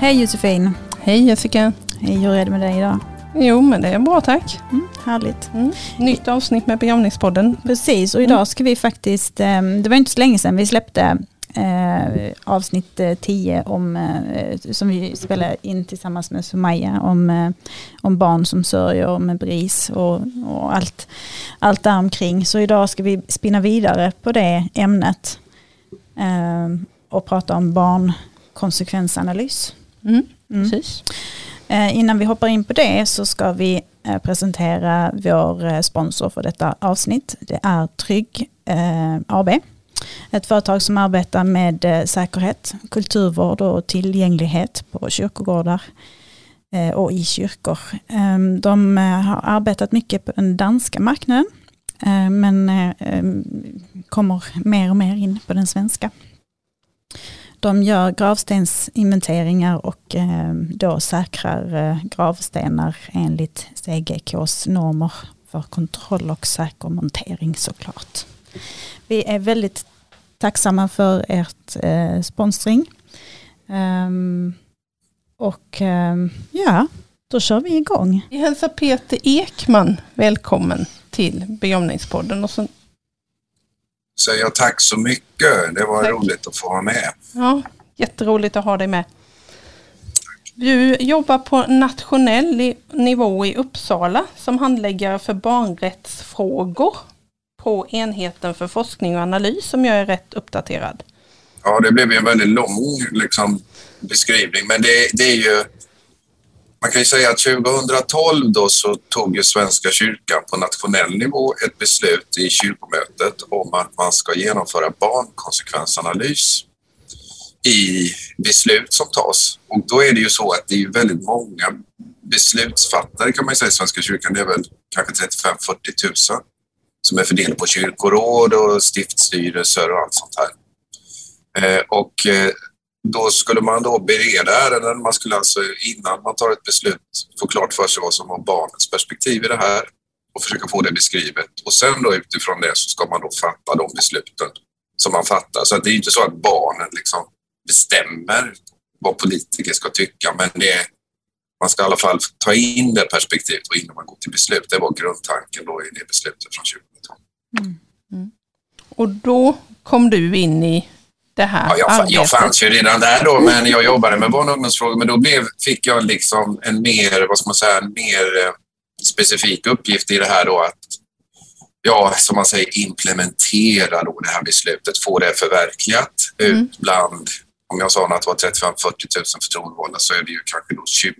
Hej Josefin. Hej Jessica. Hej, hur är det med dig idag? Jo men det är bra tack. Mm, härligt. Mm. Nytt avsnitt med begravningspodden. Precis, och idag ska vi faktiskt, eh, det var inte så länge sedan vi släppte eh, avsnitt 10 om, eh, som vi spelade in tillsammans med Sumaya om, eh, om barn som sörjer med BRIS och, och allt, allt där omkring. Så idag ska vi spinna vidare på det ämnet eh, och prata om barnkonsekvensanalys. Mm. Mm. Precis. Eh, Innan vi hoppar in på det så ska vi eh, presentera vår eh, sponsor för detta avsnitt. Det är Trygg eh, AB. Ett företag som arbetar med säkerhet, kulturvård och tillgänglighet på kyrkogårdar och i kyrkor. Eh, De har arbetat mycket på den danska marknaden men eh, eh, kommer mer och mer in på den svenska. De gör gravstensinventeringar och eh, då säkrar eh, gravstenar enligt CGKs normer för kontroll och säker montering såklart. Vi är väldigt tacksamma för ert eh, sponsring. Ehm, och ehm, ja, då kör vi igång. Vi hälsar Peter Ekman välkommen till begravningspodden. Och så, säger jag tack så mycket. Det var Tack. roligt att få vara med. ja, jätteroligt att ha dig med. Du jobbar på nationell nivå i Uppsala som handläggare för barnrättsfrågor på enheten för forskning och analys om jag är rätt uppdaterad. Ja, det blev en väldigt lång liksom, beskrivning, men det, det är ju... Man kan ju säga att 2012 då så tog ju Svenska kyrkan på nationell nivå ett beslut i kyrkomötet om att man ska genomföra barnkonsekvensanalys i beslut som tas. Och då är det ju så att det är ju väldigt många beslutsfattare kan man ju säga i Svenska kyrkan. Det är väl kanske 35-40 000 som är fördelade på kyrkoråd och stiftsstyrelser och allt sånt här. Eh, och eh, då skulle man då bereda ärenden. Man skulle alltså innan man tar ett beslut få klart för sig vad som var barnets perspektiv i det här och försöka få det beskrivet. Och sen då utifrån det så ska man då fatta de besluten som man fattar. Så att det är inte så att barnen liksom bestämmer vad politiker ska tycka, men det är, man ska i alla fall ta in det perspektivet och innan man går till beslut. Det var grundtanken då i det beslutet från 2012. Mm. Mm. Och då kom du in i det här Ja, jag, arbetet. jag fanns ju redan där då, men jag jobbade med barn och ungdomsfrågor. Men då blev, fick jag liksom en mer, vad ska man säga, en mer eh, specifik uppgift i det här då att, ja, som man säger, implementera då det här beslutet, få det förverkligat Mm. ut bland, om jag sa att det var 35-40 000 förtroendevalda så är det ju kanske då 20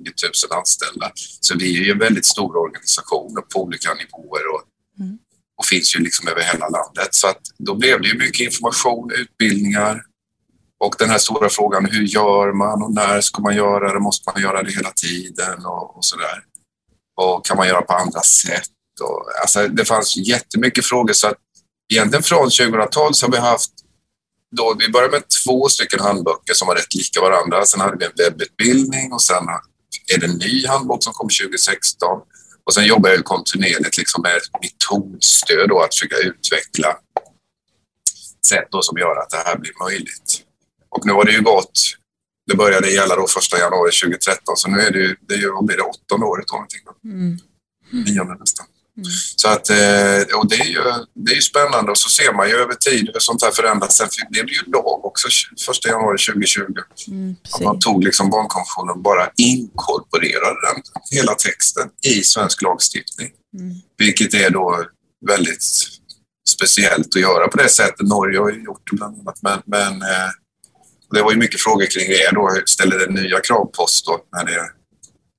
000 anställda. Så vi är ju en väldigt stor organisation på olika nivåer och, Mm. och finns ju liksom över hela landet. Så att då blev det ju mycket information, utbildningar, och den här stora frågan, hur gör man och när ska man göra det? Måste man göra det hela tiden och, och sådär? Och kan man göra på andra sätt? Och, alltså, det fanns jättemycket frågor så att egentligen från 2012 så har vi haft då, vi började med två stycken handböcker som var rätt lika varandra. Sen hade vi en webbutbildning och sen är det en ny handbok som kom 2016. Och sen jobbar jag kontinuerligt liksom med metodstöd och att försöka utveckla sätt då som gör att det här blir möjligt. Och nu har det ju gått, det började gälla då 1 januari 2013, så nu är det ju, det är ju vad blir det, åttonde året då någonting. Då. Mm. Nionde nästan. Mm. Så att, eh, och det är, ju, det är ju spännande och så ser man ju över tid hur sånt här förändras. Sen blev det ju lag också 1 januari 2020. Mm, man tog liksom barnkonventionen och bara inkorporerade den, hela texten, i svensk lagstiftning. Mm. Vilket är då väldigt speciellt att göra på det sättet. Norge har ju gjort det bland annat. Men, men eh, det var ju mycket frågor kring det. Då ställer det nya krav på oss då när det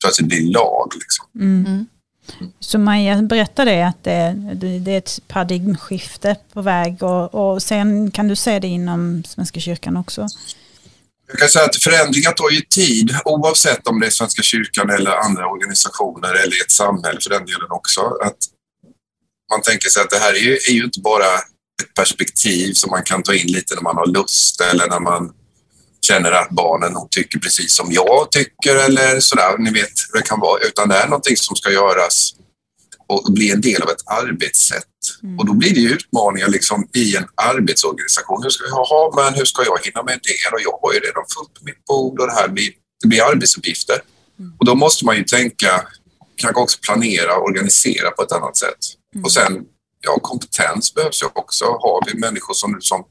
plötsligt blir lag. Liksom. Mm. Mm. Så Maja berättade att det, det, det är ett paradigmskifte på väg och, och sen kan du se det inom Svenska kyrkan också. Jag kan säga att förändringar tar ju tid oavsett om det är Svenska kyrkan eller andra organisationer eller ett samhälle för den delen också. Att man tänker sig att det här är ju, är ju inte bara ett perspektiv som man kan ta in lite när man har lust eller när man känner att barnen nog tycker precis som jag tycker eller sådär. Ni vet hur det kan vara. Utan det är någonting som ska göras och bli en del av ett arbetssätt. Mm. Och då blir det utmaningar liksom i en arbetsorganisation. Hur ska vi ha, men hur ska jag hinna med det? Och jag har ju redan fullt på mitt bord och det här blir det blir arbetsuppgifter. Mm. Och då måste man ju tänka, kanske också planera och organisera på ett annat sätt. Mm. Och sen, ja, kompetens behövs ju också. Har vi människor som, som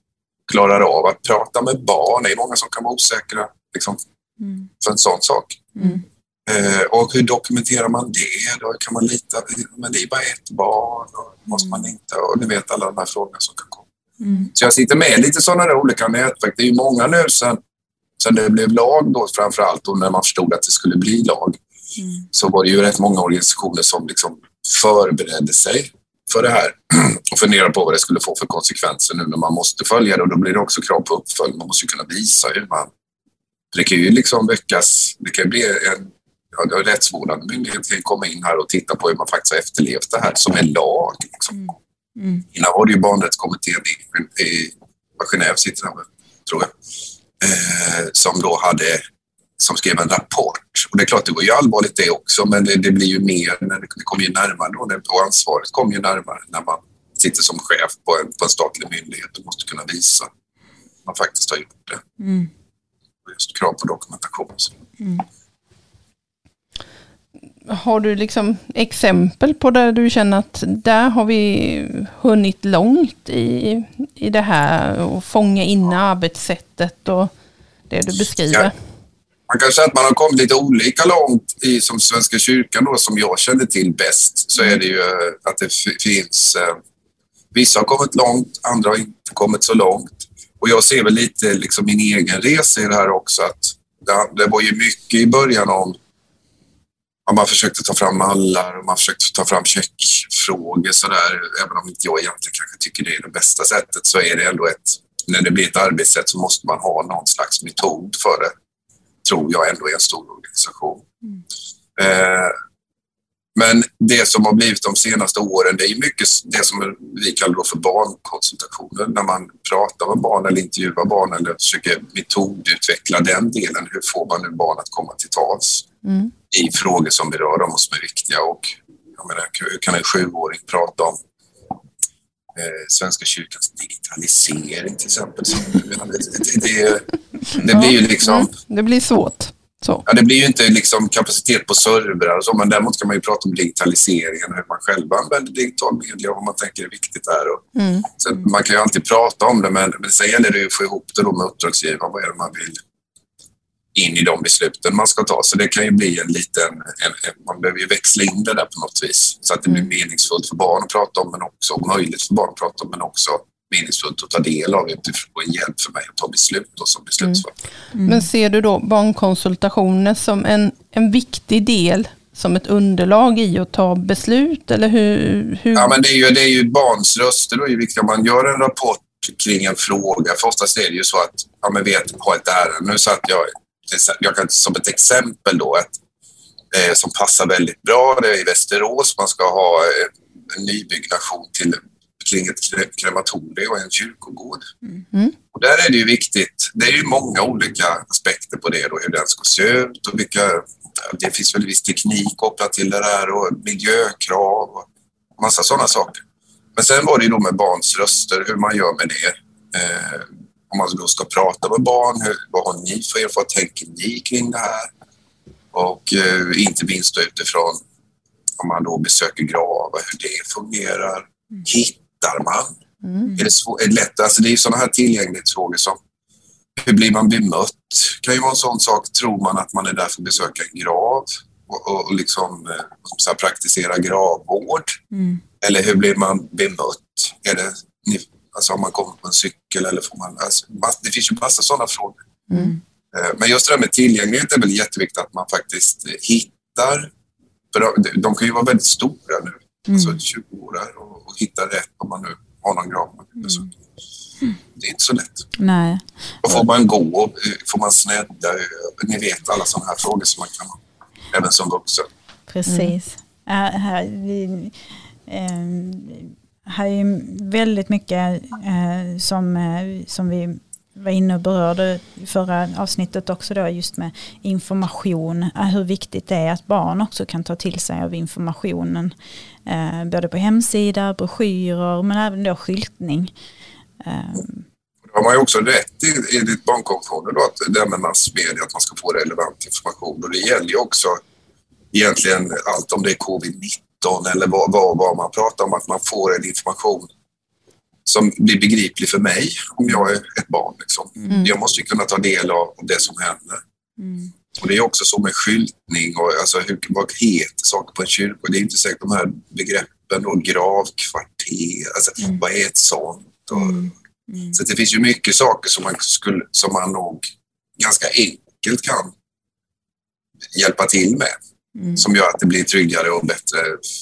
klarar av att prata med barn? Det är många som kan vara osäkra liksom, mm. för en sån sak. Mm. Eh, och hur dokumenterar man det? Då kan man lita, men det är bara ett barn, och måste man mm. inte? Och ni vet alla de här frågorna som kan komma. Mm. Så jag sitter med lite sådana där olika nätverk. Det är ju många nu sen, sen det blev lag då framför allt och när man förstod att det skulle bli lag mm. så var det ju rätt många organisationer som liksom förberedde sig för det här och funderade på vad det skulle få för konsekvenser nu när man måste följa det och då blir det också krav på uppföljning. Man måste ju kunna visa hur man... Det kan ju liksom väckas, det kan bli en ja, rättsvårdande myndighet kan komma in här och titta på hur man faktiskt har efterlevt det här som är lag. Liksom. Mm. Mm. Innan var det ju barnrättskommittén i, i Genève sitter där, tror jag, eh, som då hade som skrev en rapport. Och det är klart, det var ju allvarligt det också, men det, det blir ju mer när det, det kommer ju närmare då, och ansvaret kommer ju närmare när man sitter som chef på en, på en statlig myndighet och måste kunna visa att man faktiskt har gjort det. Mm. Just krav på dokumentation. Mm. Har du liksom exempel på där du känner att där har vi hunnit långt i, i det här och fånga in arbetssättet och det du beskriver? Ja. Man kan säga att man har kommit lite olika långt i som Svenska kyrkan då, som jag känner till bäst, så är det ju eh, att det finns... Eh, vissa har kommit långt, andra har inte kommit så långt. Och jag ser väl lite liksom min egen resa i det här också, att det, det var ju mycket i början om man försökte ta fram mallar och man försökte ta fram checkfrågor sådär. Även om inte jag egentligen kanske tycker det är det bästa sättet så är det ändå ett... När det blir ett arbetssätt så måste man ha någon slags metod för det. Tror jag ändå i en stor organisation. Mm. Eh, men det som har blivit de senaste åren, det är mycket det som vi kallar för barnkonsultationer. När man pratar med barn eller intervjuar barn eller försöker metodutveckla den delen. Hur får man nu barn att komma till tals? Mm i frågor som berör dem och som är viktiga. Och, jag menar, hur kan en sjuåring prata om Svenska kyrkans digitalisering till exempel? Så, det, det, det, blir ju liksom... Det blir svårt. Så. Ja, det blir ju inte liksom kapacitet på servrar och så, men däremot kan man ju prata om digitaliseringen, hur man själv använder digital media och vad man tänker är viktigt där. Och, mm. sen, man kan ju alltid prata om det, men, men sen gäller det ju att få ihop det då med uppdragsgivaren. Vad är det man vill in i de besluten man ska ta. Så det kan ju bli en liten... En, en, man behöver ju växla in det där på något vis så att det blir mm. meningsfullt för barn att prata om men också möjligt för barn att prata om men också meningsfullt att ta del av utifrån en hjälp för mig att ta beslut då, som beslutsfattare. Mm. Mm. Men ser du då barnkonsultationer som en, en viktig del som ett underlag i att ta beslut? Eller hur, hur? Ja, men det är ju, det är ju barns röster då är viktigt. Om man gör en rapport kring en fråga, för oftast är det ju så att ja, men vet, ha ett ärende. Nu satt jag jag kan som ett exempel då, ett, eh, som passar väldigt bra, det är i Västerås. Man ska ha eh, en nybyggnation till kring ett krematorium och en kyrkogård. Mm. Och där är det ju viktigt. Det är ju många olika aspekter på det då, hur den ska se ut och vilka... Det finns väl viss teknik kopplat till det där och miljökrav och massa sådana saker. Men sen var det ju då med barns röster, hur man gör med det. Eh, om man då ska prata med barn, hur, vad har ni för erfarenhet? Tänker ni kring det här? Och eh, inte minst utifrån om man då besöker gravar, hur det fungerar. Mm. Hittar man? Mm. Är det, svår, är det lätt? Alltså det är sådana här tillgänglighetsfrågor som hur blir man bemött? kan ju vara en sån sak. Tror man att man är där för att besöka en grav och, och, liksom, eh, så praktisera gravvård? Mm. Eller hur blir man bemött? Är det, Alltså om man kommer på en cykel eller får man... Alltså, det finns ju massa sådana frågor. Mm. Eh, men just det där med tillgänglighet är väl jätteviktigt att man faktiskt hittar... För de kan ju vara väldigt stora nu, mm. alltså 20 år och, och hitta rätt om man nu har någon grav. Mm. Det är inte så lätt. Nej. Och får man gå? Får man snedda Ni vet alla sådana här frågor som man kan ha, även som vuxen. Precis. Mm. Äh, här, vi, äh, här är väldigt mycket eh, som, eh, som vi var inne och berörde i förra avsnittet också då just med information. Eh, hur viktigt det är att barn också kan ta till sig av informationen. Eh, både på hemsida, broschyrer men även då skyltning. Eh, då har man ju också rätt i, ditt barnkonventionen då, att det här med massmedia, att man ska få relevant information. Och det gäller ju också egentligen allt om det är covid-19 eller vad, vad, vad man pratar om, att man får en information som blir begriplig för mig om jag är ett barn. Liksom. Mm. Jag måste ju kunna ta del av det som händer. Mm. Och Det är också så med skyltning och alltså, hur, vad heter saker på en kyrka? Det är inte säkert de här begreppen och gravkvarter, alltså, mm. vad är ett sånt? Och, mm. mm. Så det finns ju mycket saker som man, skulle, som man nog ganska enkelt kan hjälpa till med. Mm. Som gör att det blir tryggare och bättre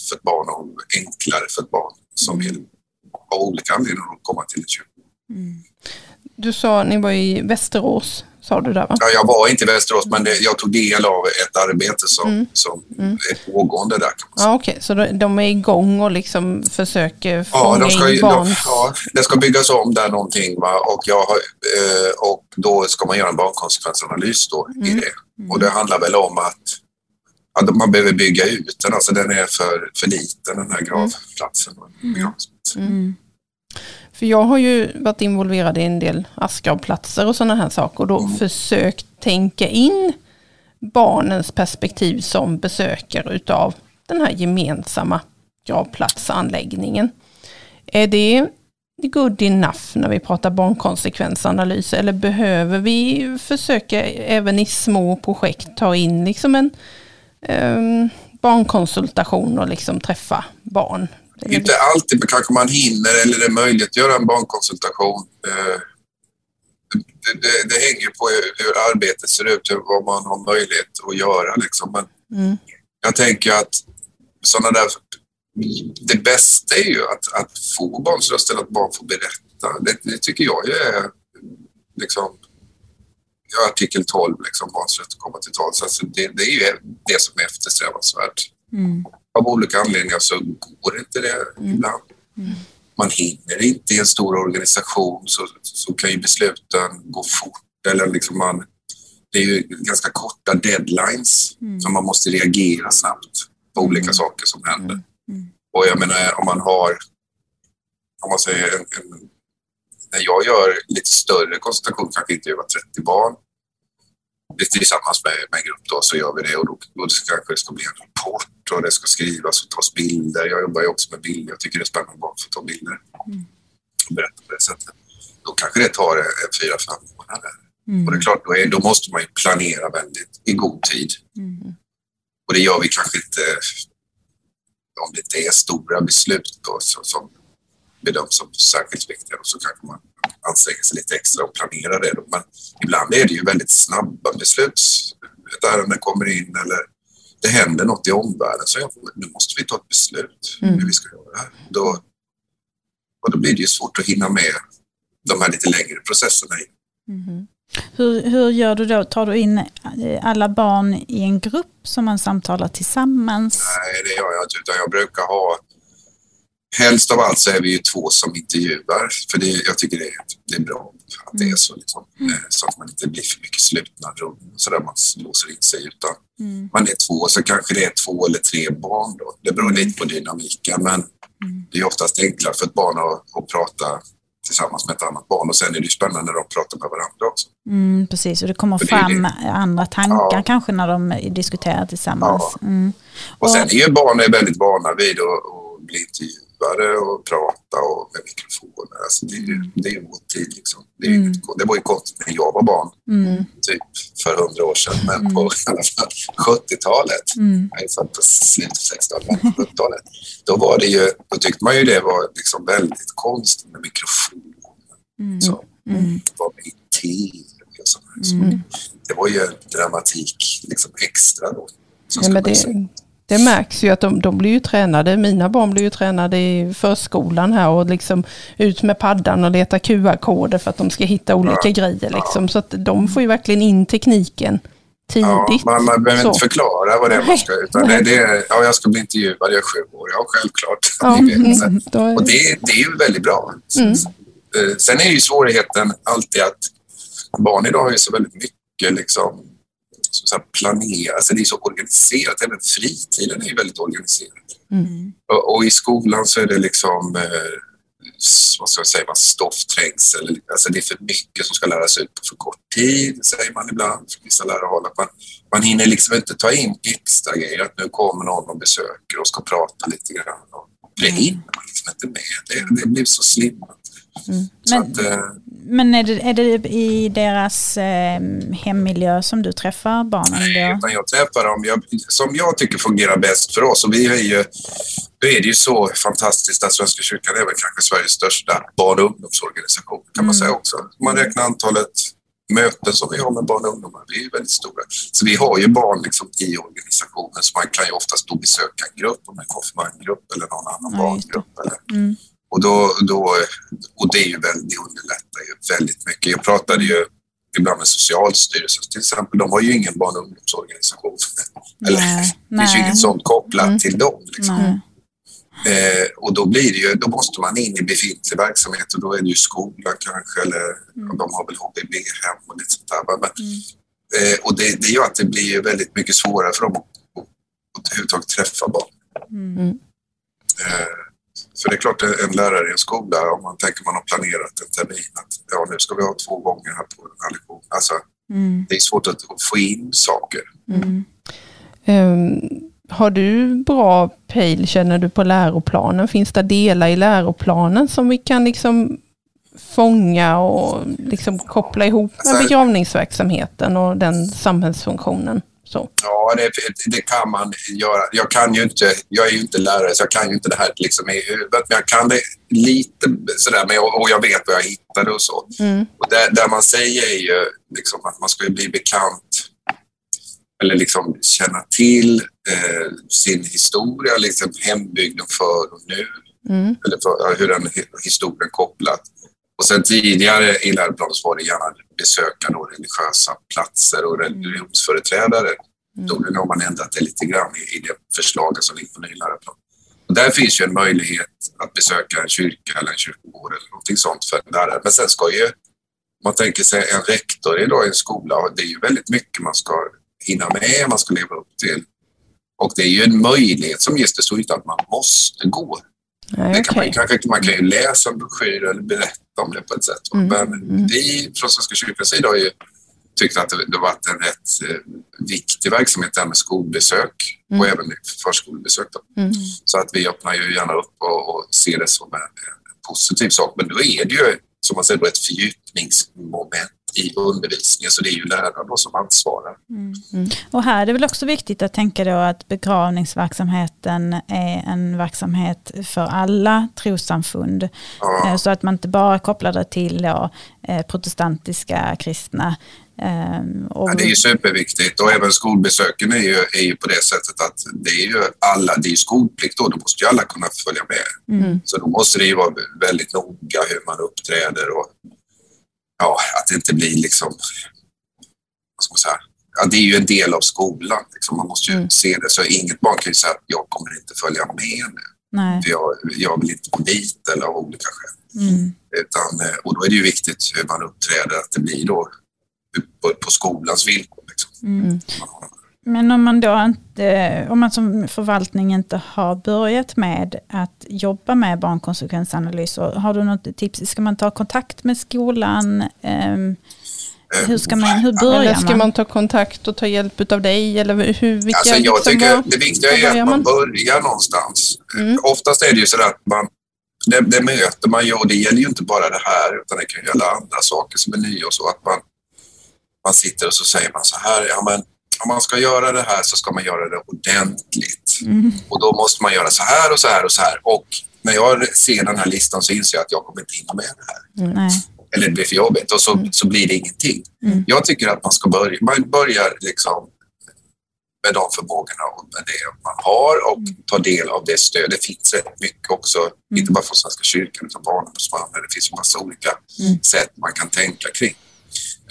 för ett barn och enklare för ett barn som vill av olika anledningar komma till ett kyrka. Mm. Du sa att ni var i Västerås sa du där va? Ja, jag var inte i Västerås men det, jag tog del av ett arbete som, mm. som mm. är pågående där. Kan man säga. Ja, Okej, okay. så de är igång och liksom försöker fånga ja, ska, in barns... De, ja, det ska byggas om där någonting va? Och, jag, eh, och då ska man göra en barnkonsekvensanalys då mm. i det. Och det handlar väl om att att man behöver bygga ut den, alltså den är för, för liten den här gravplatsen. Mm. Mm. För jag har ju varit involverad i en del askgravplatser och sådana här saker och då mm. försökt tänka in barnens perspektiv som besökare utav den här gemensamma gravplatsanläggningen. Är det good enough när vi pratar barnkonsekvensanalys eller behöver vi försöka även i små projekt ta in liksom en um, barnkonsultation och liksom träffa barn inte alltid kanske man hinner eller det är möjligt att göra en barnkonsultation. Eh, det, det, det hänger på hur arbetet ser ut, vad man har möjlighet att göra. Liksom. Men mm. Jag tänker att sådana där... Det bästa är ju att, att få barns röst eller att barn får berätta. Det, det tycker jag är liksom, artikel 12, liksom, barns rätt att komma till tals. Alltså det, det är ju det som är eftersträvansvärt. Mm av olika anledningar så går inte det mm. ibland. Mm. Man hinner inte i en stor organisation så, så kan ju besluten gå fort. Eller liksom man, det är ju ganska korta deadlines mm. som man måste reagera snabbt på olika mm. saker som händer. Mm. Mm. Och jag menar om man har, om man säger en, en, när jag gör lite större koncentration, kanske intervjuar 30 barn, tillsammans med, med en grupp då, så gör vi det och då, då kanske det ska bli en rapport och det ska skrivas och tas bilder. Jag jobbar ju också med bilder. Jag tycker det är spännande att få ta bilder mm. och berätta på det sättet. Då kanske det tar en fyra, fem månader. Mm. Och det är klart, då, är, då måste man ju planera väldigt i god tid. Mm. Och det gör vi kanske inte om det inte är stora beslut då, så, som bedöms som särskilt viktiga. Så kanske man anstränger sig lite extra och planerar det. Men ibland är det ju väldigt snabba beslut. Ett ärende kommer in eller det händer något i omvärlden så jag, nu måste vi ta ett beslut mm. hur vi ska göra det här. Då, och då blir det ju svårt att hinna med de här lite längre processerna. Mm. Hur, hur gör du då? Tar du in alla barn i en grupp som man samtalar tillsammans? Nej, det gör jag inte, utan jag brukar ha Helst av allt så är vi ju två som intervjuar, för det, jag tycker det är, det är bra att det är så. Liksom. Mm. Eh, så att man inte blir för mycket slutna rum så där man låser in sig. Utan mm. man är två, så kanske det är två eller tre barn. Då. Det beror lite på dynamiken, men mm. det är oftast enklare för ett barn att, att prata tillsammans med ett annat barn och sen är det ju spännande när de pratar med varandra också. Mm, precis, och det kommer fram det andra tankar ja. kanske när de diskuterar tillsammans. Ja. Mm. Och, och sen är ju barn är väldigt vana vid att, att bli intervjuade snabbare och prata och med mikrofoner. Alltså det, mm. det är vår tid. Liksom. Det, är, mm. det var ju konstigt när jag var barn, mm. typ för hundra år sedan, men mm. på 70-talet, mm. född på slutet av 60-talet, 70-talet, då var det ju, då tyckte man ju det var liksom väldigt konstigt med mikrofoner. Mm. Så, mm. var med TV och sådär. Mm. det var ju dramatik liksom extra då. Ja, men det, det märks ju att de, de blir ju tränade. Mina barn blir ju tränade i förskolan här och liksom ut med paddan och leta QR-koder för att de ska hitta olika grejer. Liksom. Så att de får ju verkligen in tekniken tidigt. Ja, man, man behöver så. inte förklara vad det är man ska, utan det, det ja, jag ska bli intervjuad, jag är sju år, ja självklart. Ja, mm, och det, det är ju väldigt bra. Mm. Eh, sen är ju svårigheten alltid att barn idag har ju så väldigt mycket liksom, så planera, alltså det är så organiserat. Även fritiden är ju väldigt organiserad. Mm. Och, och, i skolan så är det liksom eh, vad ska jag säga, stoffträngsel. Alltså det är för mycket som ska läras ut på för kort tid, säger man ibland från vissa lärarhåll. Att man, man hinner liksom inte ta in extra grejer, att nu kommer någon och besöker och ska prata lite grann. Och det hinner man liksom inte med. Det, det blir så slimmat. Mm. Men, att, eh, men är, det, är det i deras eh, hemmiljö som du träffar barnen? Nej, utan jag träffar dem jag, som jag tycker fungerar bäst för oss. Och vi är ju, då är det ju så fantastiskt att Svenska kyrkan är väl kanske Sveriges största barn och ungdomsorganisation kan man mm. säga också. Man räknar antalet möten som vi har med barn och ungdomar, vi är väldigt stora. Så vi har ju barn liksom i organisationen så man kan ju oftast då besöka en grupp, om en konfirmandgrupp eller någon annan ja, barngrupp. Eller, mm. Och, då, då, och det är ju väldigt, det underlättar ju väldigt mycket. Jag pratade ju ibland med Socialstyrelsen till exempel. De har ju ingen barn och ungdomsorganisation. Eller, nej, det finns ju inget sånt kopplat mm. till dem. Liksom. Eh, och då blir det ju, då måste man in i befintlig verksamhet och då är det ju skolan kanske eller mm. de har väl HBB-hem och lite sånt där. Men, mm. eh, och det, det gör att det blir ju väldigt mycket svårare för dem att, att, att överhuvudtaget träffa barn. Mm. Eh, för det är klart, en lärare i en skola, om man tänker man har planerat en termin, att ja, nu ska vi ha två gånger här på den här lektionen. Alltså, mm. Det är svårt att få in saker. Mm. Um, har du bra pejl, känner du, på läroplanen? Finns det delar i läroplanen som vi kan liksom fånga och liksom koppla ihop med alltså, begravningsverksamheten och den samhällsfunktionen? Så. Ja, det, det, kan man göra. Jag, kan ju inte, jag är ju inte lärare så jag kan ju inte det här liksom i huvudet, men jag kan det lite sådär men jag, och jag vet vad jag hittade och så. Mm. Och det, där man säger är ju liksom att man ska bli bekant eller liksom känna till eh, sin historia, liksom hembygden för och nu. Mm. Eller för, hur den historien kopplat. Och sen tidigare i läroplanen var det gärna besöka då religiösa platser och religionsföreträdare. Mm. Då har man ändrat det lite grann i, i det förslaget som ligger på ny läroplan. Och där finns ju en möjlighet att besöka en kyrka eller en kyrkogård eller någonting sånt för en lärare. Men sen ska ju, man tänker sig en rektor idag i en skola, det är ju väldigt mycket man ska hinna med, man ska leva upp till. Och det är ju en möjlighet som ges, det står inte att man måste gå. Nej, kan man, kanske, man kan ju läsa en broschyr eller berätta om det på ett sätt. Mm. Men mm. vi från Svenska kyrkans sida har ju tyckt att det, det varit en rätt eh, viktig verksamhet det här med skolbesök mm. och även förskolebesök. Mm. Så att vi öppnar ju gärna upp och, och ser det som en, en, positiv sak. Men då är det ju som man säger ett fördjupningsmoment i undervisningen, så det är ju lärarna som ansvarar. Mm. Mm. Och här är det väl också viktigt att tänka då att begravningsverksamheten är en verksamhet för alla trossamfund. Ja. Eh, så att man inte bara kopplar det till då, eh, protestantiska kristna. Ehm, och... Ja, det är ju superviktigt och även skolbesöken är ju, är ju på det sättet att det är ju alla, det är skolplikt då, då måste ju alla kunna följa med. Mm. Så då måste det ju vara väldigt noga hur man uppträder och ja, att det inte blir liksom, vad ska man säga, ja, det är ju en del av skolan. Liksom. Man måste ju mm. se det. Så inget barn kan ju säga att jag kommer inte följa med nu. Nej. För jag, jag vill inte gå dit eller av olika skäl. Mm. Utan, eh, och då är det ju viktigt hur man uppträder, att det blir då på, på skolans villkor. Liksom. Mm. Men om man då inte, om man som förvaltning inte har börjat med att jobba med barnkonsekvensanalyser, har du något tips? Ska man ta kontakt med skolan? Um, hur, ska man, hur börjar eller ska man? ta kontakt och ta hjälp av dig? Eller hur, vilka, alltså jag liksom, tycker det viktiga är att man börjar någonstans. Mm. Oftast är det ju så att man, det, det möter man ju och det gäller ju inte bara det här utan det kan gälla andra saker som är nya och så. Att man, man sitter och så säger man så här, ja men om man ska göra det här så ska man göra det ordentligt. Mm. Och då måste man göra så här och så här och så här. Och när jag ser den här listan så inser jag att jag kommer inte hinna med det här. Mm. Eller det blir för jobbigt och så, mm. så blir det ingenting. Mm. Jag tycker att man ska börja, man börjar liksom med de förmågorna och med det man har och mm. ta del av det stöd. Det finns rätt mycket också, mm. inte bara från Svenska kyrkan utan Barnombudsmannen. Det finns en massa olika sätt man kan tänka kring.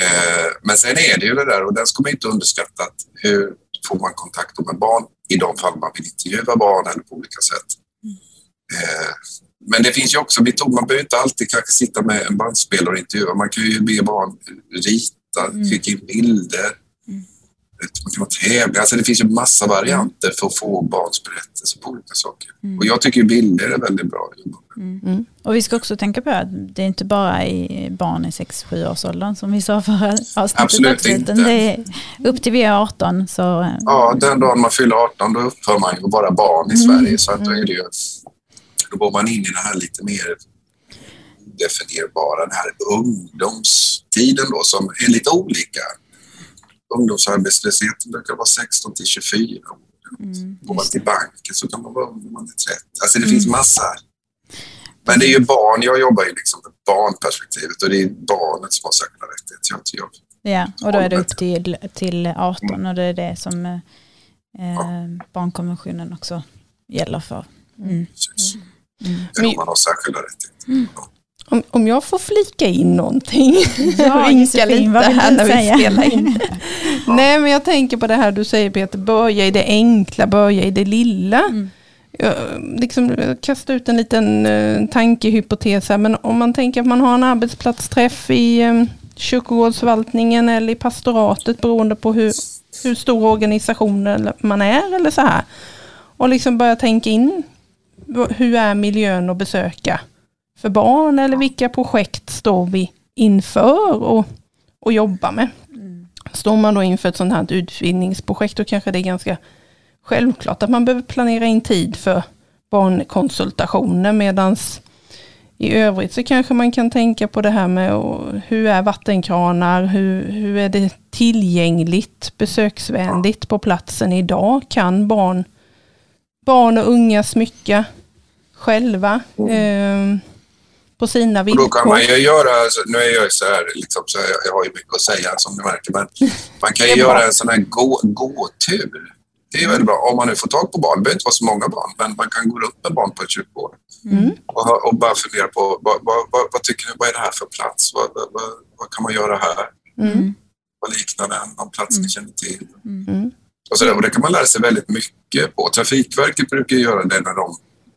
Eh, men sen är det ju det där, och den ska man inte underskatta, att hur får man kontakt med barn i de fall man vill intervjua barn eller på olika sätt. Mm. Men det finns ju också metod, man behöver inte alltid kanske sitta med en bandspelare och intervjua. Man kan ju be barn rita, mm. skicka in bilder. Mm. man kan tävlingar. Alltså det finns ju massa varianter för att få barns berättelser på olika saker. Mm. Och jag tycker bilder är väldigt bra. Mm. Och vi ska också tänka på att det är inte bara i barn i 6-7 års åldern som vi sa förra avsnittet Absolut också, inte. det är upp till vi är 18 så Ja, den dagen man fyller 18 då upphör man ju att vara barn i Mm. Sverige. Så att då, är det ju, då går man in i det här lite mer definierbara, den här ungdomstiden då som är lite olika. Ungdomsarbetslösheten brukar vara 16 till 24 år. mm, Går man till banken så kan man vara ung när man är 30. Alltså det finns massa. Men det är ju barn, jag jobbar ju liksom med barnperspektivet och det är barnet som har särskilda rättigheter. Jag, jag, Ja, och då är det upp till, till 18 och det är det som eh, eh, barnkonventionen också gäller för. Mm. precis. Mm. Det är om man har särskilda rättigheter. Om, om jag får flika in någonting. Ja, Josefin, lite här när vi säga? spelar in. Nej men jag tänker på det här du säger Peter, börja i det enkla, börja i det lilla. Mm. Jag, liksom, jag kastar ut en liten uh, tankehypotes här, men om man tänker att man har en arbetsplatsträff i um, kyrkogårdsförvaltningen eller i pastoratet beroende på hur, hur stor organisation man är eller så här. Och liksom börja tänka in hur är miljön att besöka för barn eller vilka projekt står vi inför och, och jobba med. Mm. Står man då inför ett sånt här utbildningsprojekt då kanske det är ganska självklart att man behöver planera in tid för barnkonsultationer medans i övrigt så kanske man kan tänka på det här med hur är vattenkranar, hur, hur är det tillgängligt, besöksvänligt på platsen idag? Kan barn, barn och unga smycka själva eh, på sina Och villkor? då kan man ju göra, alltså, nu är jag ju så här, liksom, så jag, jag har ju mycket att säga som ni märker, men man kan ju göra en sån här gå, gåtur. Det är väldigt bra om man nu får tag på barn. Det behöver inte vara så många barn, men man kan gå runt med barn på ett kyrkogård Mm. och, och bara fundera på vad, vad, vad, vad tycker ni, vad är det här för plats? Vad, vad, vad, vad kan man göra här? Mm. Vad liknar den? Någon plats ni känner till? Mm. Och, så där. och det kan man lära sig väldigt mycket på. Trafikverket brukar göra det när de,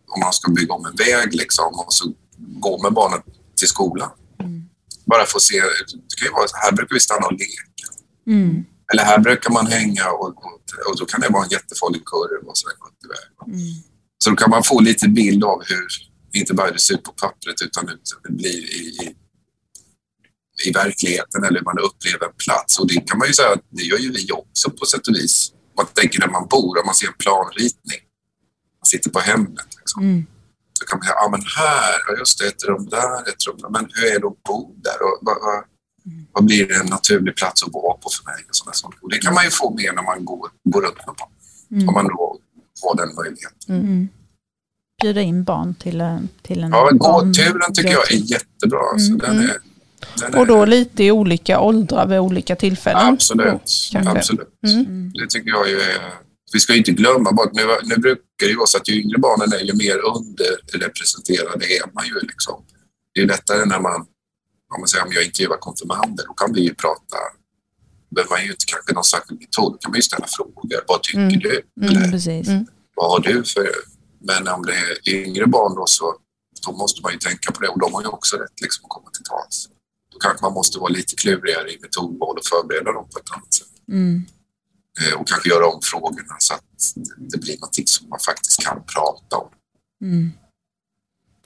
om man ska bygga om en väg liksom, och så gå med barnen till skolan. Mm. Bara få se, det kan ju vara här brukar vi stanna och leka. Mm. Eller här brukar man hänga och, och, och då kan det vara en jättefarlig kurv och så där, gått iväg. Mm. Så då kan man få lite bild av hur, inte bara det ser ut på pappret utan hur det blir i, i, i verkligheten eller hur man upplever en plats. Och det kan man ju säga att det gör ju vi också på sätt och vis. Man tänker där man bor, om man ser en planritning. Man sitter på Hemnet. Liksom. Mm. Så kan man säga, ja men här, ja, just det, ett rum där, ett rum där. Men hur är det att bo där? Och vad, vad, vad blir det en naturlig plats att vara på för mig? Och sådana saker. Och det kan man ju få med när man går, går runt med barn. Mm. Om man då har den möjligheten. Mm. Bjuda in barn till, en- till en Ja, gåturen tycker jag är jättebra. Alltså, Mm. den är, den Och då är, lite i olika åldrar vid olika tillfällen. absolut. kanske. absolut. Mm. Mm. Det tycker jag ju är... Vi ska inte glömma bort, nu, nu brukar det ju vara så att ju yngre barnen är, ju mer underrepresenterade är man ju. Liksom. Det är lättare när man, om man säger om jag intervjuar konfirmander, då kan vi ju prata, behöver man ju inte kanske någon särskild metod, då kan man ju ställa frågor. Vad tycker Mm. du? Mm, Eller Precis. Mm. vad har du för... Men om det är yngre barn då så då måste man ju tänka på det och de har ju också rätt liksom, att komma till tals. Då kanske man måste vara lite klurigare i metodval och förbereda dem på ett annat sätt. Mm. Eh, och kanske göra om frågorna så att det blir någonting som man faktiskt kan prata om. Mm.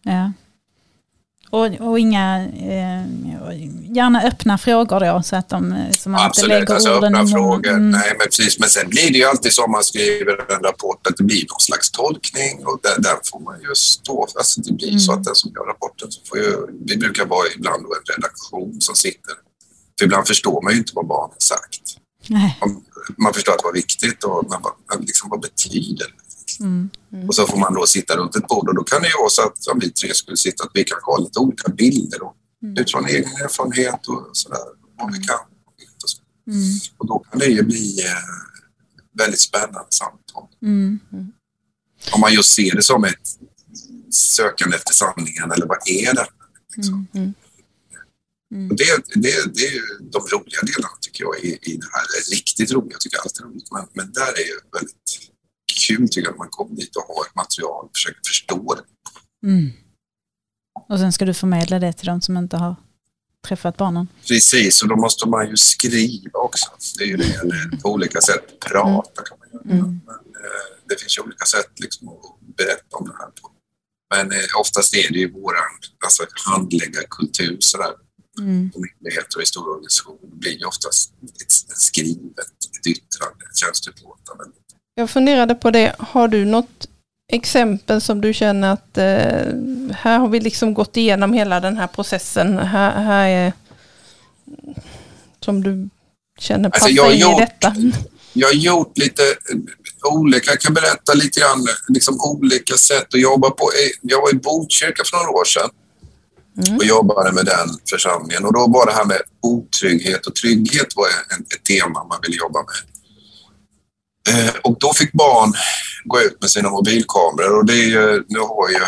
Ja. Och, och inga, eh, gärna öppna frågor då så att de, så man inte Absolut, lägger alltså orden öppna frågor. Mm. Nej, men precis. Men sen blir det ju alltid som man skriver en rapport att det blir någon slags tolkning och där, där får man ju stå. Alltså det blir så Mm. att den som gör rapporten så får ju, vi brukar vara ibland då en redaktion som sitter. För ibland förstår man ju inte vad barnen sagt. Nej. Man, man förstår att det var viktigt och men liksom, vad betyder det? Mm. Och så får man då sitta runt ett bord och då kan det ju vara så att om vi tre skulle sitta att vi kanske har lite olika bilder och Mm. utifrån egen erfarenhet och sådär. Vad vi kan. Och, så. Mm. och då kan det ju bli eh, väldigt spännande samtal. Mm. Om man just ser det som ett sökande efter sanningen eller vad är det? Liksom. Mm. Mm. Och det, det, det är de roliga delarna tycker jag i, i det här. Det är Riktigt roliga tycker jag alltid är roligt. Men, men där är ju väldigt kul tycker jag att man kommer dit och har material och försöker förstå det. Mm. Och sen ska du förmedla det till de som inte har träffat barnen. Precis, och då måste man ju skriva också. Det är ju det, eller på olika sätt. Prata kan man göra. Mm. Men, eh, det finns ju olika sätt liksom, att berätta om det här på. Men eh, oftast är det ju vår alltså, handläggarkultur sådär, Mm. på myndigheter och i stora organisationer. Blir ju oftast ett, ett skrivet, ett yttrande, ett tjänsteutlåtande. Jag funderade på det, har du något exempel som du känner att eh, här har vi liksom gått igenom hela den här processen, här, här är som du känner Alltså, passar har in i gjort- detta? Jag har gjort lite eh, olika, jag kan berätta lite grann, liksom olika sätt att jobba på. Eh, Jag var i Botkyrka för några år sedan Mm. och jobbade med den församlingen och då var det här med otrygghet och trygghet var ett tema man ville jobba med. Eh, Och då fick barn gå ut med sina mobilkameror och det är ju, nu har ju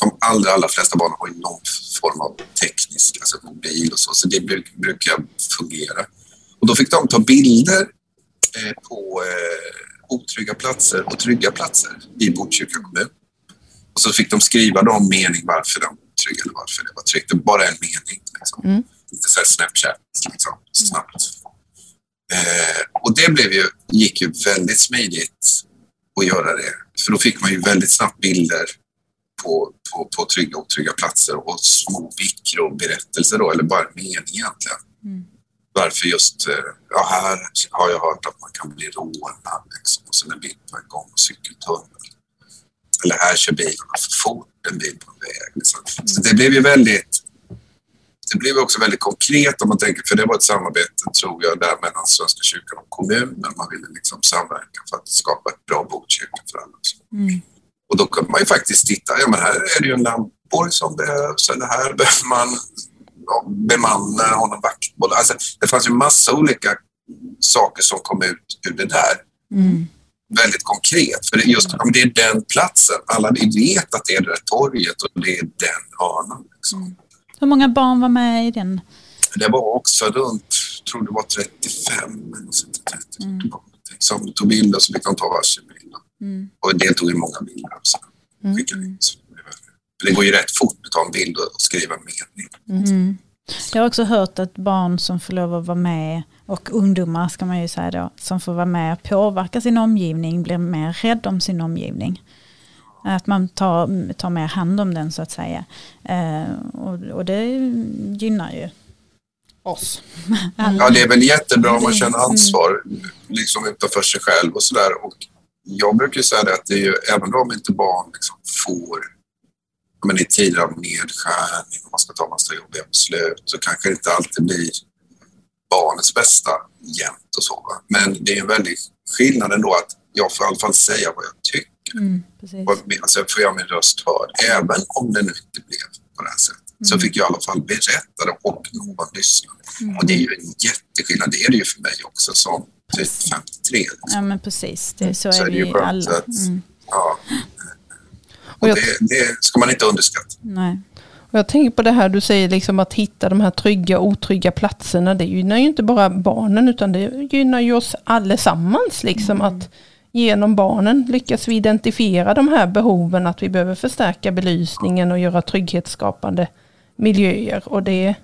de allra, allra flesta barn har ju någon form av teknisk, alltså mobil och så, så det bruk, brukar fungera. Och då fick de ta bilder eh, på eh, otrygga platser och trygga platser i Botkyrka kommun. Och så fick de skriva någon mening varför de var trygga eller varför det var tryggt. Det var bara en mening. Liksom. Mm. Lite så här Snapchat, liksom, snabbt. Eh, och det blev ju, gick ju väldigt smidigt att göra det. För då fick man ju väldigt snabbt bilder på, på, på trygga och otrygga platser och små mikroberättelser då, eller bara en mening egentligen. Mm. Varför just, eh, ja här har jag hört att man kan bli rånad liksom, och sen en bild på en gång och cykeltunnel. Eller här kör bilarna för fort en bil på väg. Liksom. Så det blev ju väldigt, det blev också väldigt konkret om man tänker, för det var ett samarbete tror jag där mellan Svenska kyrkan och kommunen. Man ville liksom samverka för att skapa ett bra Botkyrka för alla. Mm. Och då kunde man ju faktiskt titta, ja men här är det ju en lampor som behövs, eller här behöver man ja, bemanna, ha en vaktboll. Alltså, det fanns ju massa olika saker som kom ut ur det där. Mm. Väldigt konkret, för det, just, men det är den platsen. Alla vi vet att det är det där torget och det är den hörnan. Liksom. Hur många barn var med i den? Det var också runt, tror det var 35 eller så, 30 Mm. barn som tog bilder så fick de ta varsin bild. Mm. Och deltog i många bilder. Så. Mm. in. Så det går ju rätt fort att ta en bild och skriva en mening. Mm. Jag har också hört att barn som får lov att vara med och ungdomar ska man ju säga då, som får vara med och påverka sin omgivning blir mer rädd om sin omgivning. Att man tar, tar mer hand om den så att säga. Eh, och, och det gynnar ju oss. Ja, det är väl jättebra om man Mm. känner ansvar liksom utanför sig själv och sådär. Jag brukar säga det att det är ju, även om inte barn liksom får, men i tider av nedskärning och man ska ta massa jobbiga beslut så kanske det inte alltid blir barnets bästa jämt och så. Va? Men det är en väldig skillnad ändå att jag får i alla fall säga vad jag tycker. Mm, precis. Alltså jag får göra min röst hörd, även om det nu inte blev på det här sättet. Så fick jag i alla fall berätta det och någon lyssnade. Och det är ju en jätteskillnad. Det är det ju för mig också som typ 53. Liksom. Ja men precis, det, så, Så är är det ju alla. att- Mm, Ja. Och Och jag- det, det ska man inte underskatta. nej. Jag tänker på det här du säger, liksom att hitta de här trygga och otrygga platserna. Det gynnar ju inte bara barnen utan det gynnar ju oss allesammans. Liksom, Att genom barnen lyckas vi identifiera de här behoven, att vi behöver förstärka belysningen och göra trygghetsskapande miljöer. Och det,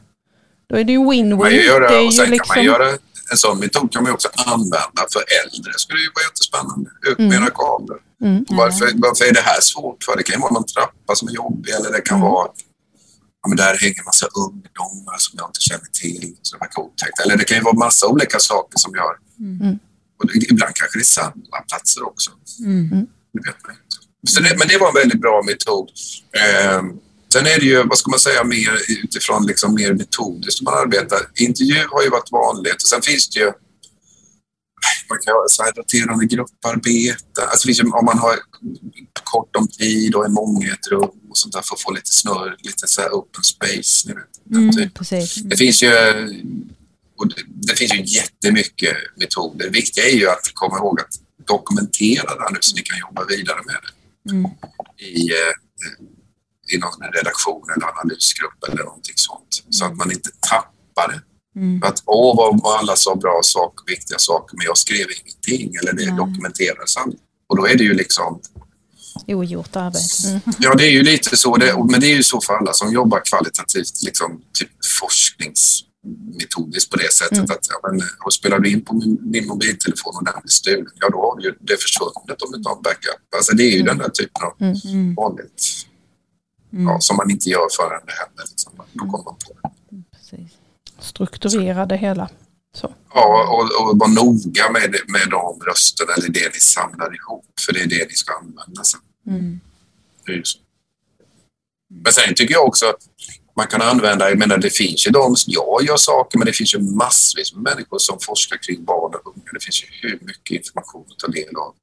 då är det ju win-win. ju göra, Det är och ju sen liksom, kan man göra en sån metod kan man också använda för äldre. Det skulle ju vara jättespännande. Ut med era kablar. Mm. Varför, varför är det här svårt? För det kan ju vara någon trappa som är jobbig eller det kan Mm. vara ja, men där hänger massa ungdomar som jag inte känner till. Så det verkar otäckt. Eller det kan ju vara massa olika saker som gör. Mm. Och det, ibland kanske det är samma platser också. Mm. Det vet man inte. Så det, men det var en väldigt bra metod. Eh, sen är det ju, vad ska man säga, mer utifrån liksom mer metodiskt man arbetar. Intervju har ju varit vanligt och sen finns det ju man kan göra så här roterande grupparbete. Alltså om man har kort om tid och är många i ett rum och sånt där för att få lite snurr, lite så här open space. Ni vet, Mm, precis. Det finns ju, och det, det finns ju jättemycket metoder. Det viktiga är ju att komma ihåg att dokumentera det här nu så ni kan jobba vidare med det Mm. i, eh, i någon redaktion eller analysgrupp eller någonting sånt. Så att man inte tappar det. Mm. Att åh, vad, vad alla sa bra saker, viktiga saker, men jag skrev ingenting eller det Nej. dokumenterades aldrig. Och då är det ju liksom, ogjort arbete. Mm. Ja, det är ju lite så. Det, men det är ju så för alla som jobbar kvalitativt, liksom, typ forskningsmetodiskt på det sättet mm. att ja, men, och spelar du in på min, din mobiltelefon och den blir stulen, ja då har du ju det försvunnet om du inte har backup. Alltså, det är ju mm. den där typen av mm. mm. vanligt ja, mm. som man inte gör förrän det händer. Liksom. Då kommer man på det. Precis. Strukturera det hela. Så. Ja, och, och vara noga med, med de rösterna eller det ni samlar ihop, för det är det ni ska använda sen. Mm. Men sen tycker jag också att man kan använda, jag menar det finns ju de, jag gör saker, men det finns ju massvis med människor som forskar kring barn och unga. Det finns ju hur mycket information att ta del av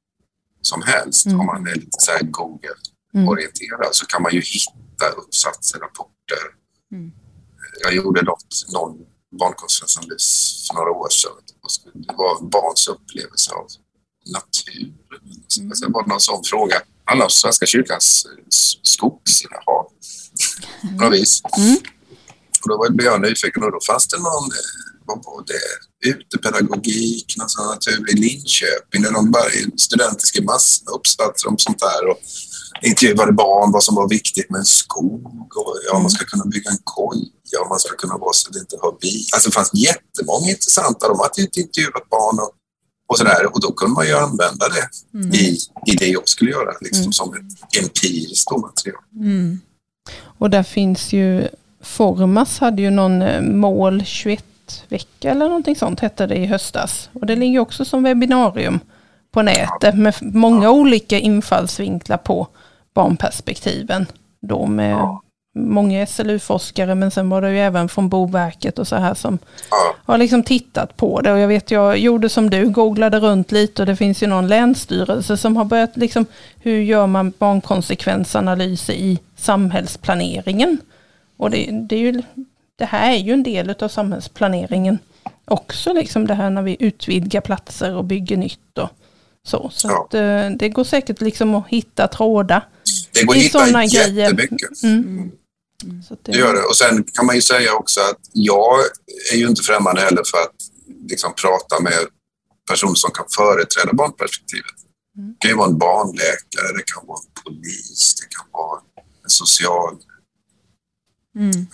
som helst. Mm. Om man är lite så här Google-orienterad mm. så kan man ju hitta uppsatser, rapporter. Mm. Jag gjorde något, någon barnkonsekvensanalys för några år sedan. Det var barns upplevelse av natur. Mm. Var det någon sån fråga. Alla om Svenska kyrkans skogsinnehav på något vis. Mm. Och då blev jag nyfiken och då fanns det någon, eh, vad var det, utepedagogik, någon sån natur i Linköping där de bara studenter skrev massor uppsatser om sånt där och intervjuade barn vad som var viktigt med en skog och ja, man ska kunna bygga en koja och man ska kunna vara så att det inte har bil. Alltså det fanns jättemånga intressanta, de hade intervjuat barn och, och sådär och då kunde man ju använda det mm. i, i det jag skulle göra liksom, mm. som ett empiriskt material. Mm. Och där finns ju, Formas hade ju någon eh, mål 21 vecka eller någonting sånt hette det i höstas. Och det ligger också som webbinarium på nätet med många olika infallsvinklar på barnperspektiven. Då med många SLU-forskare men sen var det ju även från Boverket och så här som har liksom tittat på det. Och jag vet jag gjorde som du, googlade runt lite och det finns ju någon länsstyrelse som har börjat liksom hur gör man barnkonsekvensanalyser i samhällsplaneringen. Och det, det, är ju, det här är ju en del av samhällsplaneringen också, liksom det här när vi utvidgar platser och bygger nytt och så. Så ja. att, eh, det går säkert liksom att hitta trådar. Det går att hitta jättemycket. Mm. Mm. Det... det gör det. Och sen kan man ju säga också att jag är ju inte främmande heller för att liksom prata med personer som kan företräda barnperspektivet. Mm. Det kan ju vara en barnläkare, det kan vara en polis, det kan vara en social... Mm.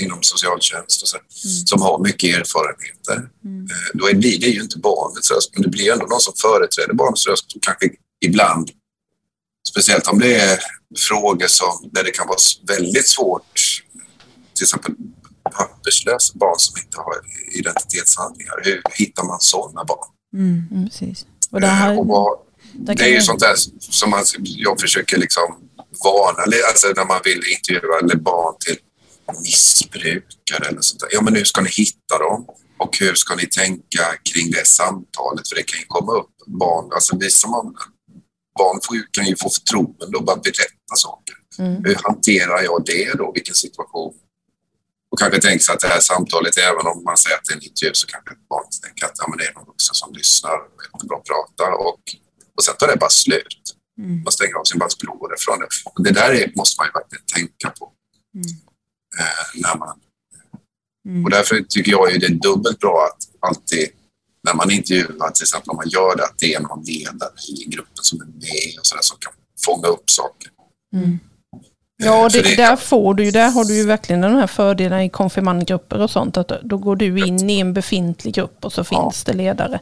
inom socialtjänst och så, mm. som har mycket erfarenheter. Mm. Eh, då blir det ju inte barnets röst, men det blir ändå någon som företräder barnets röst och kanske ibland, speciellt om det är frågor som, där det kan vara väldigt svårt, till exempel papperslösa barn som inte har identitetshandlingar. Hur hittar man sådana barn? Mm, mm precis. Och det, här, och vad, det är ju sånt där som man, jag försöker liksom varna, alltså när man vill intervjua barn till missbrukare eller sånt där. Ja, men hur ska ni hitta dem? Och hur ska ni tänka kring det samtalet? För det kan ju komma upp barn, alltså vi som har barn får, kan ju få förtroende och bara berätta saker. Mm. Hur hanterar jag det då? Vilken situation? Och kanske tänka sig att det här samtalet, även om man säger att det är en intervju, så kanske ett barn tänker att ja, men det är någon vuxen som lyssnar och jättebra pratar och, och sen tar det bara slut. Mm. Man stänger av sin bandspelare från det. Och det där är, måste man ju verkligen tänka på. Mm. Eh, när man, mm. Och därför tycker jag ju det är dubbelt bra att alltid när man intervjuar, till exempel om man gör det, att det är någon ledare i gruppen som är med och sådär som kan fånga upp saker. Mm. Ja, det, det, där får du ju, där har du ju verkligen den här fördelen i konfirmandgrupper och sånt, att då går du in i en befintlig grupp och så finns ja. det ledare.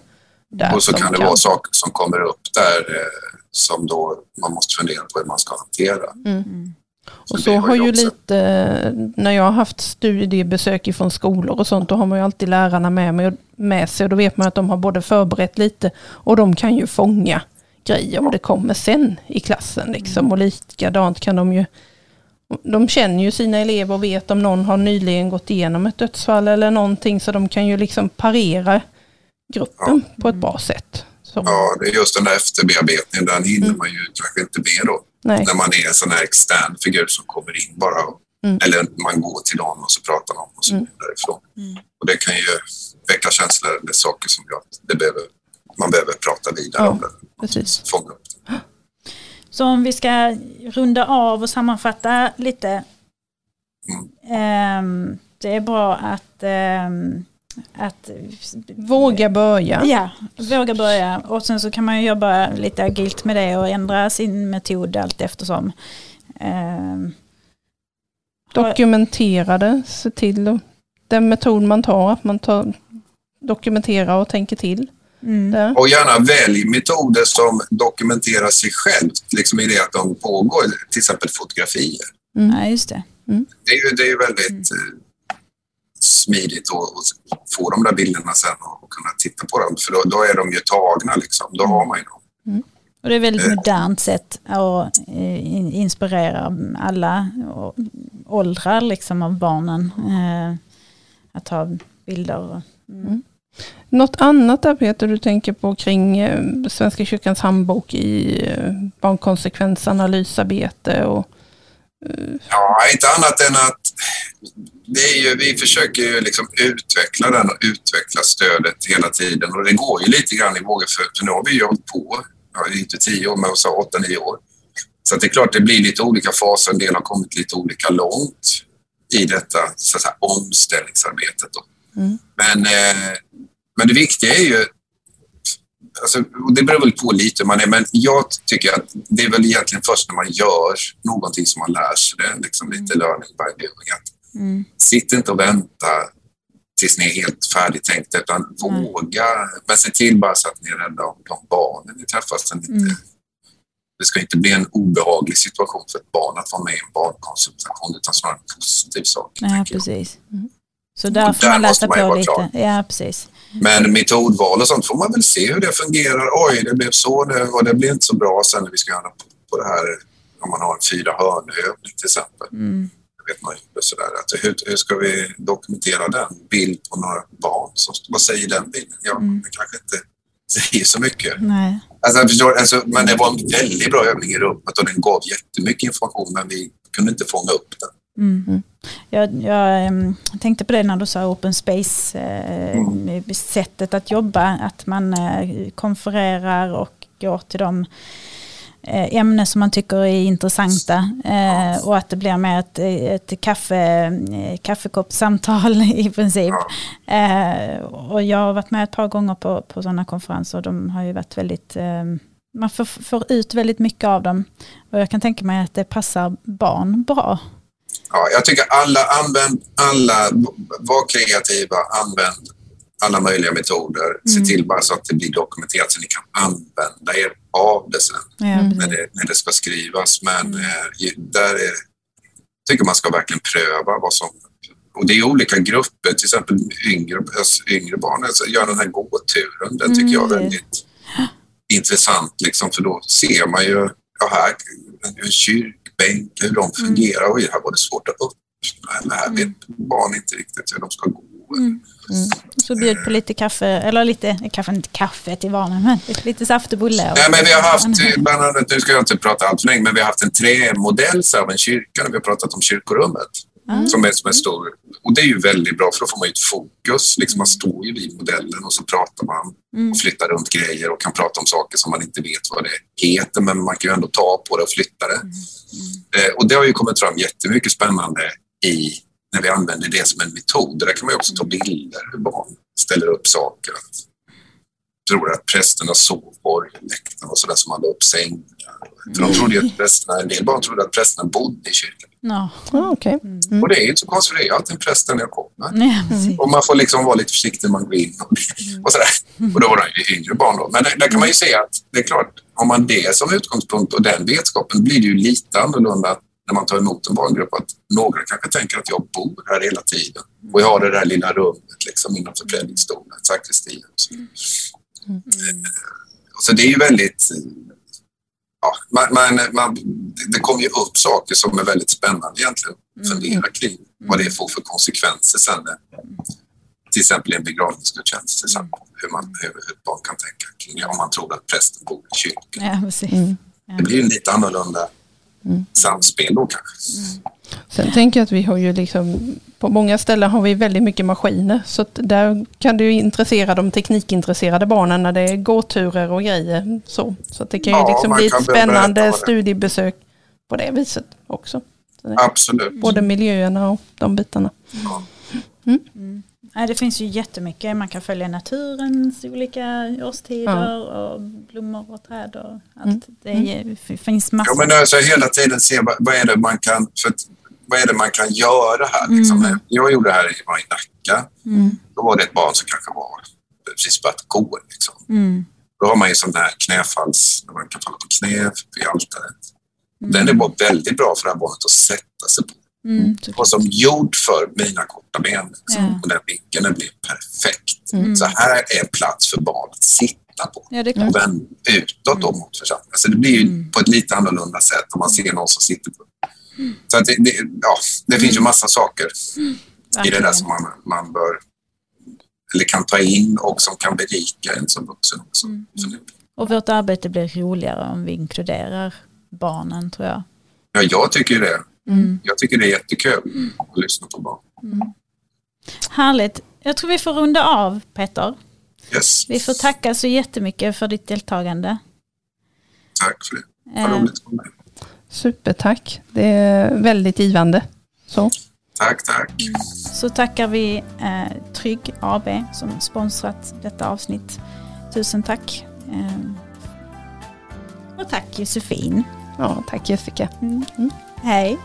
Där och så kan det kan... vara saker som kommer upp där eh, som då man måste fundera på hur man ska hantera. Mm. Och så har ju lite, när jag har haft studiebesök från skolor och sånt, då har man ju alltid lärarna med, mig, med sig och då vet man att de har både förberett lite och de kan ju fånga grejer om det kommer sen i klassen. Liksom. Och likadant kan de ju, de känner ju sina elever och vet om någon har nyligen gått igenom ett dödsfall eller någonting, så de kan ju liksom parera gruppen ja. på ett bra sätt. Så. Ja, det är just den där efterbearbetningen, den hinner mm. man ju kanske inte med då. Nej. När man är en sån här extern figur som kommer in bara. Mm. Eller man går till någon och så pratar man och så mm. därifrån. Mm. Och det kan ju väcka känslor eller saker som gör att det behöver, man behöver prata vidare ja, om det. Precis. Fånga upp det. Så om vi ska runda av och sammanfatta lite. Mm. Um, det är bra att um, att Våga börja. Ja, våga börja. Och sen så kan man ju jobba lite agilt med det och ändra sin metod allt eftersom. Eh, Dokumentera det, se till den metod man tar, att man tar, dokumenterar och tänker till. mm. Och gärna välj metoder som dokumenterar sig självt, liksom i det att de pågår, till exempel fotografier. Ja, just det. Det är ju, det är ju väldigt eh, smidigt att, att få de där bilderna sen och, och kunna titta på dem, för då, då är de ju tagna liksom. Då har man ju dem. Och det är väldigt Eh. modernt sätt att eh, in- inspirera alla åldrar liksom av barnen. Eh, att ta bilder. Mm. Något annat där Peter du tänker på kring Svenska kyrkans handbok i barnkonsekvensanalysarbete och Ja, inte annat än att det är ju, vi försöker ju liksom utveckla den och utveckla stödet hela tiden och det går ju lite grann i vågor för, för nu har vi ju hållit på, ja, inte tio år men så åtta, nio år. Så det är klart det blir lite olika faser, en del har kommit lite olika långt i detta så säga, omställningsarbetet. Mm. Men, eh, men det viktiga är ju Alltså, och det beror väl på lite hur man är, men jag tycker att det är väl egentligen först när man gör någonting som man lär sig det, liksom lite learning by doing. Mm. sitt inte och vänta tills ni är helt färdigtänkta, utan våga. Men se till bara så att ni är rädda om de barnen ni träffar. Så ni inte, Mm. Det ska inte bli en obehaglig situation för ett barn att vara med i en barnkonsultation, utan snarare en positiv sak. Ja, precis. Mm. Så där får där man måste läsa man på vara lite. klar. Ja, precis. Men metodval och sånt får man väl se hur det fungerar. Oj, det blev så nu och det blev inte så bra sen när vi ska göra på, på det här om man har en fyra hörnövning till exempel. Mm. Vet man ju sådär. Att hur, hur ska vi dokumentera den? Bild på några barn. Som, vad säger den bilden? Ja, Mm. det kanske inte säger så mycket. Nej. Alltså, förstår, alltså, men det var en väldigt bra övning i rummet och den gav jättemycket information men vi kunde inte fånga upp den. Mm. Mm. Jag, jag em, tänkte på det när du sa open space, eh, Mm. sättet att jobba, att man eh, konfererar och går till de eh, ämnen som man tycker är intressanta eh, och att det blir mer ett, ett kaffe, eh, kaffekoppssamtal i princip. Eh, och jag har varit med ett par gånger på, på sådana konferenser och de har ju varit väldigt eh, man får, får ut väldigt mycket av dem. Och jag kan tänka mig att det passar barn bra. Ja, jag tycker alla använd, alla, var kreativa, använd alla möjliga metoder. Se Mm. till bara så att det blir dokumenterat så ni kan använda er av det sen Mm. när, det, när det ska skrivas. Men Mm. eh, där är, tycker man ska verkligen pröva vad som... Och det är olika grupper, till exempel yngre, alltså yngre barn. Alltså, gör den här gåturen, den tycker jag är Mm. väldigt intressant. Liksom, för då ser man ju, ja, här, en kyrkbänk, hur de fungerar. Oj, här var det svårt att öppna. Eller här vet barn inte riktigt hur de ska gå. Mm. Så bjud på lite kaffe, eller lite, kanske inte kaffe till barnen, men lite saft och bulle. Nej, men vi har haft, bland annat, nu ska jag inte prata allt för länge, men vi har haft en trämodell av en kyrka när vi har pratat om kyrkorummet. Mm. Som är, som är stor. Och det är ju väldigt bra för då får man ju ett fokus. Liksom man står ju vid modellen och så pratar man Mm. och flyttar runt grejer och kan prata om saker som man inte vet vad det heter men man kan ju ändå ta på det och flytta det. Eh, och det har ju kommit fram jättemycket spännande i när vi använder det som en metod. Där kan man ju också ta bilder hur barn ställer upp saker. Att, tror att prästerna sov på orgelläktaren och sådär som la upp sängar. För de trodde att prästerna, en del barn trodde att prästerna bodde i kyrkan. Ja, Ja, okej. Mm. Och det är ju inte så konstigt, det är ju alltid en präst när jag kommer. precis. Och man får liksom vara lite försiktig när man går in och, och sådär. Och då var det ju yngre barn då. Men där, där kan man ju se att det är klart, om man det som utgångspunkt och den vetskapen blir det ju lite annorlunda när man tar emot en barngrupp. Att några kanske tänker att jag bor här hela tiden och jag har det där lilla rummet liksom innanför predikstolen, sakristian. Så. så det är ju väldigt... Ja, man, man, man, det kommer ju upp saker som är väldigt spännande egentligen. Fundera kring vad det får för konsekvenser sen. Till exempel i en begravningsgudstjänst. exempel, Hur, man, hur, ett barn kan tänka kring om man tror att prästen bor i kyrkan. Ja. Mm. Det blir ju lite annorlunda samspel då kanske. Sen tänker jag att vi har ju liksom, på många ställen har vi väldigt mycket maskiner. Så att där kan det ju intressera de teknikintresserade barnen när det är gåturer och grejer. Så, så att det kan ju Ja, liksom bli ett spännande studiebesök på det viset också. Det, Absolut. både miljöerna och de bitarna. Ja. Ja, Nej, det finns ju jättemycket. Man kan följa naturens olika årstider och blommor och träd och allt. Mm. Det, är, det finns massor. Ja, men alltså hela tiden se vad, vad är det man kan för, att- vad är det man kan göra här. Liksom. Mm. Jag gjorde det här i, var i Nacka. Mm. Då var det ett barn som kanske var precis börjat gå. Liksom. Mm. Då har man ju sån här knäfalls, där man kan falla på knä vid altaret. Mm. Den är bara väldigt bra för det här barnet att sätta sig på. Mm. Det var som gjord för mina korta ben. Liksom. Ja. Och den vinkeln den blir perfekt. Mm. Så här är en plats för barn att sitta på. Ja. Och vänd utåt då mot församlingen. Så det blir ju Mm. på ett lite annorlunda sätt om man ser någon som sitter på. Så att det, det, ja, det finns ju massa saker i det där som man, man bör eller kan ta in och som kan berika en som vuxen också. Mm. Och vårt arbete blir roligare om vi inkluderar barnen tror jag. ja, jag tycker det. Mm. Jag tycker det är jättekul att lyssna på barn. Härligt. Jag tror vi får runda av Peter. Yes. Vi får tacka så jättemycket för ditt deltagande. Tack för det. Vad Eh, roligt att vara med. Supertack. Det är väldigt givande. Så. Tack, tack. Så tackar vi eh, Trygg AB som sponsrat detta avsnitt. Tusen tack. Eh, och tack Josefin. Ja, tack Jessica. Hej.